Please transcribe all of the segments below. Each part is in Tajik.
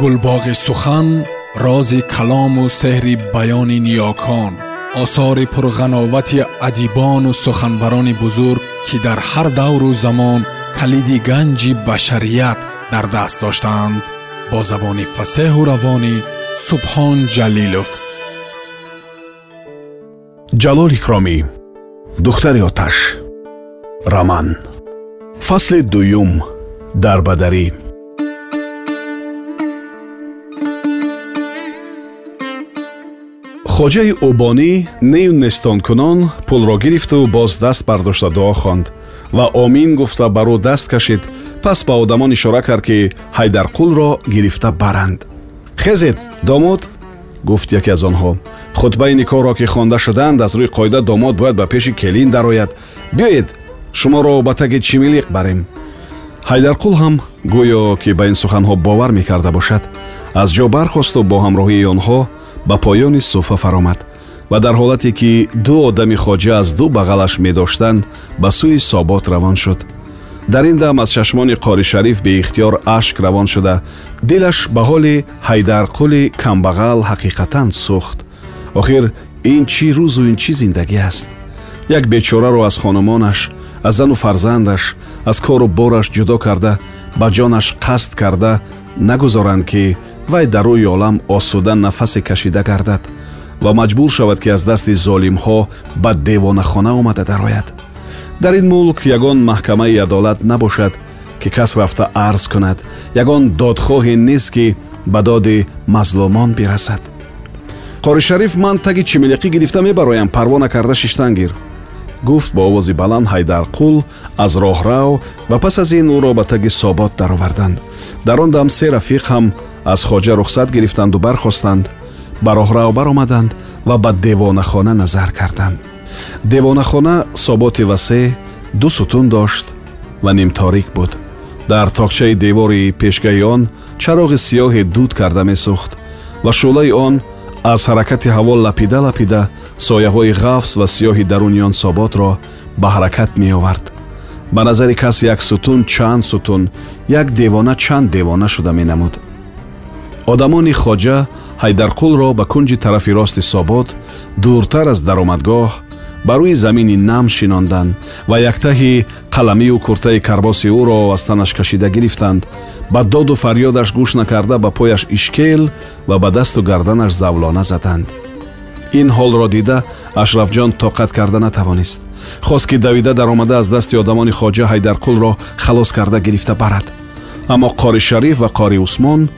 гулбоғи сухан рози калому сеҳри баёни ниёкон осори пурғановати адибону суханбарони бузург ки дар ҳар давру замон калиди ганҷи башарият дар даст доштаанд бо забони фасеҳу равонӣ субҳон ҷалилов ҷалол икромӣ духтари оташ раман фасли дуюм дарбадарӣ хоҷаи убонӣ нею нестонкунон пулро гирифту боз даст бардошта дуо хонд ва омин гуфта бар ӯ даст кашид пас ба одамон ишора кард ки ҳайдарқулро гирифта баранд хезед домод? гуфт яке аз онҳо. Хутбаи никоҳро ки хонда шуданд аз рӯи қоида домод бояд ба пеши келин дарояд. Биёед шуморо ба таги чимилиқ барем ҳайдарқул ҳам гӯё ки ба ин суханҳо бовар мекарда бошад. Аз ҷо бархосту бо ҳамроҳии онҳо ба поёни суфа фаромад ва дар ҳолате ки ду одами хоҷа аз ду бағалаш медоштанд ба сӯи собот равон шуд. Дар ин дам аз чашмони қори шариф беихтиёр ашк равон шуда. Дилаш ба ҳоли ҳайдарқули камбағал ҳақиқатан сӯхт. Охир ин чӣ рӯзу ин чӣ зиндагӣ аст? Як бечораро аз хонумонаш аз зану фарзандаш аз кору бораш ҷудо карда ба ҷонаш қасд карда нагузоранд ки вай дар рӯи олам осуда нафасе кашида гардад ва маҷбур шавад ки аз дасти золимҳо ба девонахона омада дарояд дар ин мулк ягон маҳкамаи адолат набошад ки кас рафта арз кунад. Ягон додхоҳе нест ки ба доди мазлумон бирасад. Қори шариф ман таги чимилиқӣ гирифта мебароям. Парво накарда шиштан гир. Гуфт бо овози баланд ҳайдарқул аз роҳрав ва пас аз ин ӯро ба таги собот дароварданд. Дар он дам се рафиқ ҳам аз хоҷа рухсат гирифтанду бархостанд ба роҳрав баромаданд ва ба девонахона назар карданд. Девонахона соботи васеъ ду сутун дошт ва нимторик буд. Дар токчаи девори пешгаи он чароғи сиёҳе дуд карда месӯхт ва шӯлаи он аз ҳаракати ҳаво лапида лапида сояҳои ғафз ва сиёҳи даруни он соботро ба ҳаракат меовард. Ба назари кас як сутун чанд сутун як девона чанд девона шуда менамуд одамони хоҷа ҳайдарқулро ба кунҷи тарафи рости собот дуртар аз даромадгоҳ ба рӯи замини нам шинонданд ва яктаҳи қаламию куртаи карбоси ӯро аз танаш кашида гирифтанд ба доду фарёдаш гӯш накарда ба пояш ишкел ва ба дасту гарданаш завлона заданд. Ин ҳолро дида ашрафҷон тоқат карда натавонист. Хост ки давида даромада аз дасти одамони хоҷа ҳайдарқулро халос карда гирифта барад. Аммо қори шариф ва қори усмон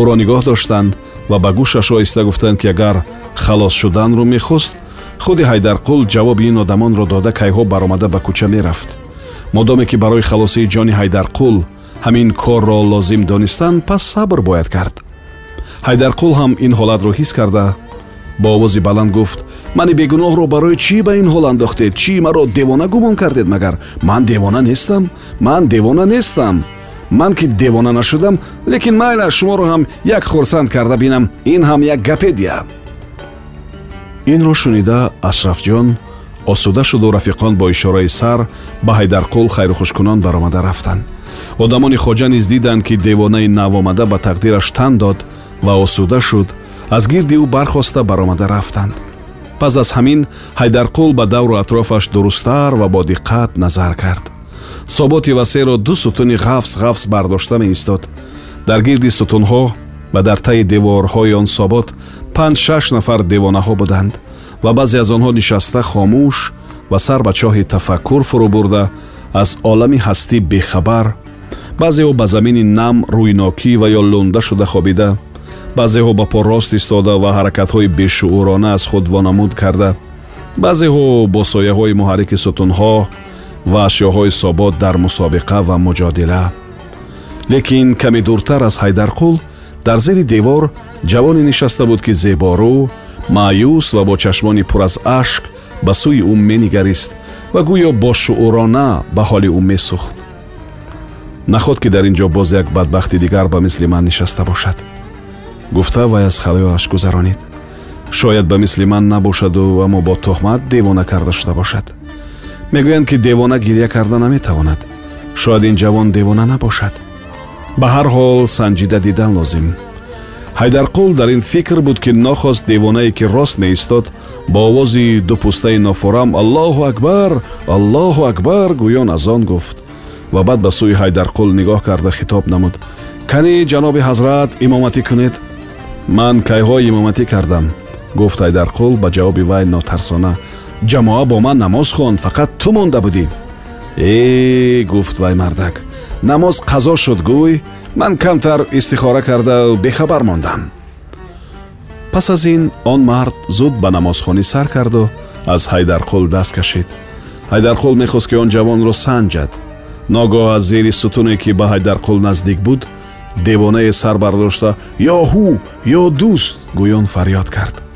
ӯро нигоҳ доштанд ва ба гӯшаш оҳиста гуфтанд ки агар халос шуданро мехост худи ҳайдарқул ҷавоби ин одамонро дода кайҳо баромада ба кӯча мерафт. Модоме ки барои халосии ҷони ҳайдарқул ҳамин корро лозим донистанд пас сабр бояд кард. Ҳайдарқул ҳам ин ҳолатро ҳис карда. Бо овози баланд гуфт мани бегуноҳро барои чӣ ба ин ҳол андохтед? Чӣ маро девона гумон кардед магар ман девона нестам? Ман девона нестам ман ки девона нашудам лекин майла шуморо ҳам як хурсанд карда бинам. Ин ҳам як гапедия. Инро шунида ашрафҷон осуда шуду рафиқон бо ишораи сар ба ҳайдарқул хайрухушкунон баромада рафтанд. Одамони хоҷа низ диданд ки девонаи навомада ба тақдираш тан дод ва осуда шуд. Аз гирди ӯ бархоста баромада рафтанд. Пас аз ҳамин ҳайдарқул ба давру атрофаш дурусттар ва бодиққат назар кард соботи васеъро ду сутуни ғафз ғафз бардошта меистод дар гирди сутунҳо ва дар таи деворҳои он собот панҷ-шаш нафар девонаҳо буданд ва баъзе аз онҳо нишаста хомӯш ва сар ба чоҳи тафаккур фурӯ бурда аз олами ҳастӣ бехабар. Баъзеҳо ба замини нам рӯйнокӣ ва ё лунда шуда хобида. Баъзеҳо ба по рост истода ва ҳаракатҳои бешуурона аз худ вонамуд карда. Баъзеҳо бо сояҳои муҳаррики сутунҳо ва ашёҳои собот дар мусобиқа ва муҷодила. Лекин каме дуртар аз ҳайдарқул дар зери девор ҷавоне нишаста буд ки зеборӯ маъюс ва бо чашмони пур аз ашк ба сӯи ӯ менигарист ва гӯё бошуурона ба ҳоли ӯ месӯхт наход ки дар ин ҷо боз як бадбахти дигар ба мисли ман нишаста бошад. Гуфта вай аз халояш гузаронид шояд ба мисли ман набошаду аммо бо тӯҳмат девона карда шуда бошад мегӯянд ки девона гирья карда наметавонад. Шояд ин ҷавон девона набошад. Ба ҳар ҳол санҷида дидан лозим. Ҳайдарқул дар ин фикр буд ки нохост девонае ки рост меистод бо овози дупустаи нофурам аллоҳу акбар аллоҳу акбар гӯён аз он гуфт. Ва баъд ба сӯи ҳайдарқул нигоҳ карда хитоб намуд. Канӣ ҷаноби ҳазрат имоматӣ кунед? Ман кайҳо имоматӣ кардам? гуфт ҳайдарқул ба ҷавоби вай нотарсона ҷамоа бо ман намоз хонд фақат ту монда будӣ э гуфт вай мардак намоз қазо шуд гӯй ман камтар истихора карда бехабар мондам пас аз ин он мард зуд ба намозхонӣ сар карду аз ҳайдарқул даст кашид ҳайдарқул мехост ки он ҷавонро санҷад ногоҳ аз зери сутуне ки ба ҳайдарқул наздик буд девонае сар бардошта ё ҳу ё дӯст гӯён фарёд кард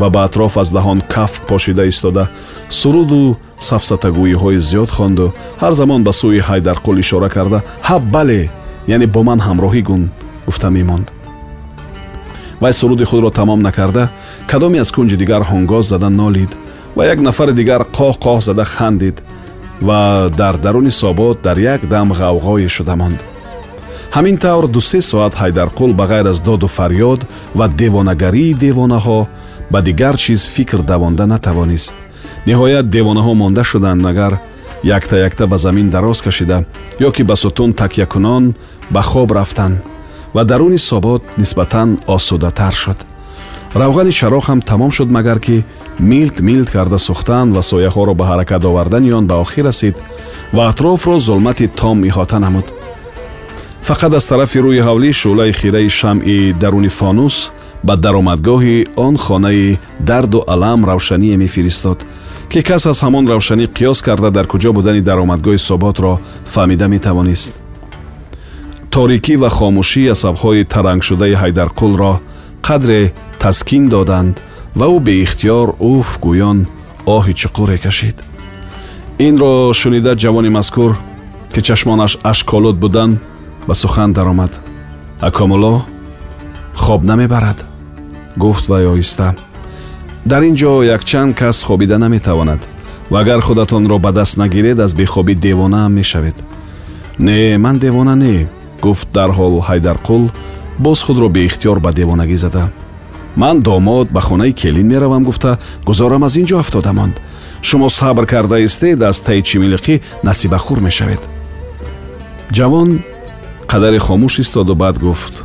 ва ба атроф аз даҳон кафк пошида истода суруду сафсатагӯиҳои зиёд хонду ҳар замон ба сӯи ҳайдарқул ишора карда ҳа бале яъне бо ман ҳамроҳӣ гун гуфта мемонд. Вай суруди худро тамом накарда кадоме аз кунҷи дигар ҳонгоз зада нолид ва як нафари дигар қоҳ қоҳ зада хандид ва дар даруни собот дар як дам ғавғое шуда монд ҳамин тавр дусе соат ҳайдарқул ба ғайр аз доду фарёд ва девонагарии девонаҳо ба дигар чиз фикр давонда натавонист. Ниҳоят девонаҳо монда шуданд магар якта якта ба замин дароз кашида ё ки ба сутун такьякунон ба хоб рафтанд ва даруни собот нисбатан осудатар шуд. Равғани чароғ ҳам тамом шуд магар ки милт милт карда сӯхтан ва сояҳоро ба ҳаракат овардани он ба охир расид ва атрофро зулмати том иҳота намуд фақат аз тарафи рӯи ҳавлӣ шӯълаи хираи шамъи даруни фонус ба даромадгоҳи он хонаи дарду алам равшание мефиристод ки кас аз ҳамон равшанӣ қиёс карда дар куҷо будани даромадгоҳи соботро фаҳмида метавонист. Торикӣ ва хомӯшӣ асабҳои тарангшудаи ҳайдарқулро қадре таскин доданд ва ӯ беихтиёр уф гӯён оҳи чуқуре кашид инро шунида ҷавони мазкур ки чашмонаш ашколуд буданд ба сухан даромад. Акомулло хоб намебарад гуфт вай оҳиста дар ин ҷо якчанд кас хобида наметавонад. Ва агар худатонро ба даст нагиред аз бехобӣ девонаам мешавед. Не ман девона не гуфт дарҳол ҳайдарқул боз худро беихтиёр ба девонагӣ зада. Ман домод ба хонаи келин меравам гуфта. Гузорам аз ин ҷо афтода монд. Шумо сабр карда истед аз таи чимилиқӣ насибахӯр мешавед ҷавон қадаре хомӯш истоду баъд гуфт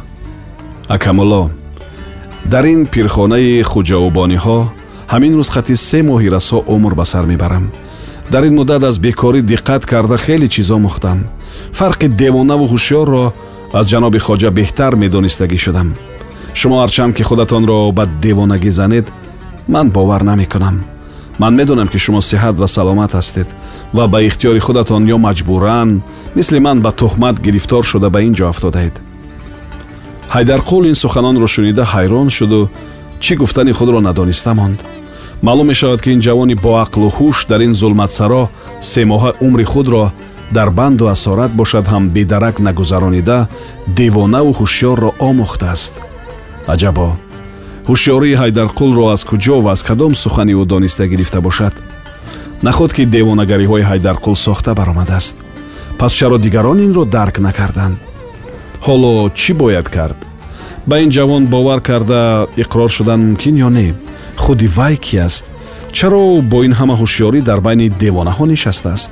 акамулло дар ин пирхонаи хуҷаубониҳо ҳамин рӯз хати се моҳи расо умр ба сар мебарам дар ин муддат аз бекорӣ диққат карда хеле чизо мухтам фарқи девонаву ҳушёрро аз ҷаноби хоҷа беҳтар медонистагӣ шудам шумо ҳарчанд ки худатонро ба девонагӣ занед ман бовар намекунам ман медонам ки шумо сиҳат ва саломат ҳастед ва ба ихтиёри худатон ё маҷбуран мисли ман ба туҳмат гирифтор шуда ба ин ҷо афтодаед ҳайдарқул ин суханонро шунида ҳайрон шуду чӣ гуфтани худро надониста монд? Маълум мешавад ки ин ҷавони боақлу ҳуш дар ин зулматсаро семоҳа умри худро дар банду асорат бошад ҳам бедарак нагузаронида девонаву ҳушёрро омӯхтааст аҷабо ҳушёрии ҳайдарқулро аз куҷо ва аз кадом сухани ӯ дониста гирифта бошад нахуд ки девонагариҳои ҳайдарқул сохта баромадааст. Пас чаро дигарон инро дарк накарданд. Ҳоло чӣ бояд кард? Ба ин ҷавон бовар карда иқрор шудан мумкин ё не? Худи вай кӣ аст? Чаро бо ин ҳама ҳушёрӣ дар байни девонаҳо нишастааст?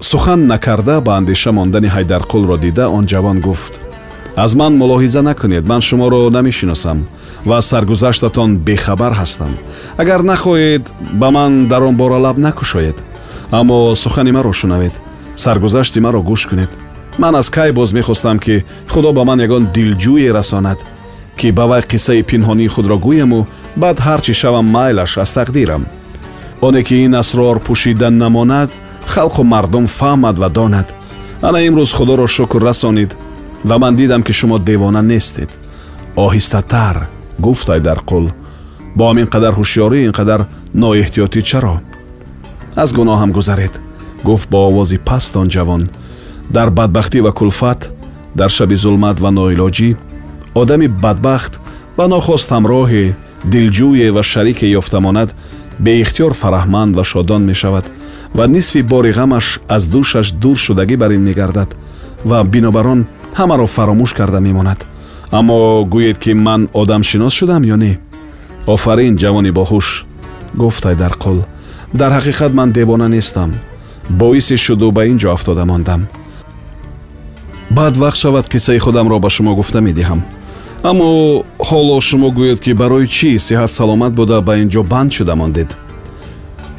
Сухан накарда ба андеша мондани ҳайдарқулро дида он ҷавон гуфт. Аз ман мулоҳиза накунед ман шуморо намешиносам ва аз саргузаштатон бехабар ҳастам агар нахоҳед ба ман дар он бора лаб накушоед аммо сухани маро шунавед саргузашти маро гӯш кунед. Ман аз кай боз мехостам ки худо ба ман ягон дилҷӯе расонад ки ба вай қиссаи пинҳонии худро гӯяму баъд ҳар чӣ шавам майлаш аз тақдирам. Оне ки ин асрор пӯшида намонад халқу мардум фаҳмад ва донад. Ана имрӯз худоро шукр расонид ва ман дидам ки шумо девона нестед. Оҳистатар гуфт айдарқул бо ҳамин қадар ҳушёрӣ ин қадар ноэҳтиётӣ чаро? Аз гуноҳам гузаред гуфт бо овози паст он ҷавон. Дар бадбахтӣ ва кулфат дар шаби зулмат ва ноилоҷӣ одами бадбахт ба нохост ҳамроҳе дилҷӯе ва шарике ёфтамонад беихтиёр фараҳманд ва шодон мешавад ва нисфи бори ғамаш аз дӯшаш дур шудагӣ бар ин мегардад ва бинобар он ҳамаро фаромӯш карда мемонад аммо гӯед ки ман одамшинос шудам ё не? Офарин ҷавони боҳуш гуфт ҳайдарқул дар ҳақиқат ман девона нестам. Боиси шуду ба ин ҷо афтода мондам. Баъд вақт шавад қиссаи худамро ба шумо гуфта медиҳам. Аммо ҳоло шумо гӯед ки барои чӣ сиҳат саломат буда ба ин ҷо банд шуда мондед?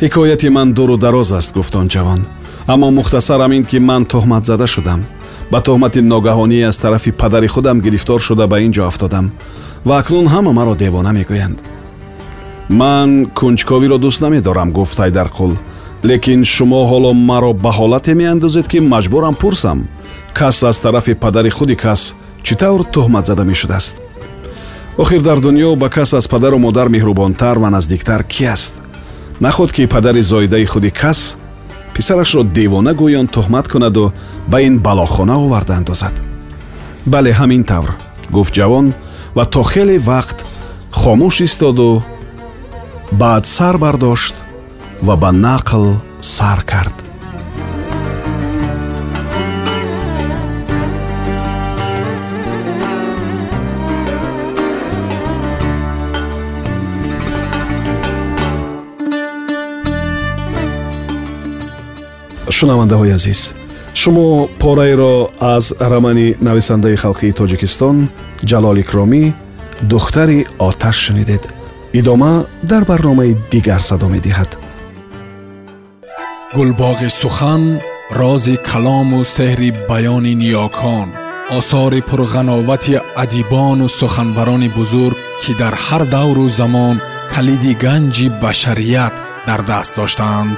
Ҳикояти ман дуру дароз аст гуфт он ҷавон. Аммо мухтасарам ин ки ман тӯҳматзада шудам ба тӯҳмати ногаҳонӣ аз тарафи падари худам гирифтор шуда ба ин ҷо афтодам ва акнун ҳама маро девона мегӯянд ман кунҷковиро дӯст намедорам гуфт ҳайдарқул лекин шумо ҳоло маро ба ҳолате меандозед ки маҷбурам пурсам кас аз тарафи падари худи кас чӣ тавр тӯҳматзада мешудааст? Охир дар дунё ба кас аз падару модар меҳрубонтар ва наздиктар кӣ аст? Нахуд ки падари зоидаи худи кас писарашро девона гӯён тӯҳмат кунаду ба ин балохона оварда андозад. Бале ҳамин тавр гуфт ҷавон ва то хеле вақт хомӯш истоду баъд сар бардошт ва ба нақл сар кард шунавандаҳои азиз. Шумо пораеро аз рамани нависандаи халқии тоҷикистон ҷалол икромӣ духтари оташ шунидед. Идома дар барномаи дигар садо медиҳад. Гулбоғи сухан рози калому сеҳри баёни ниёкон осори пурғановати адибону суханбарони бузург ки дар ҳар давру замон калиди ганҷи башарият дар даст доштаанд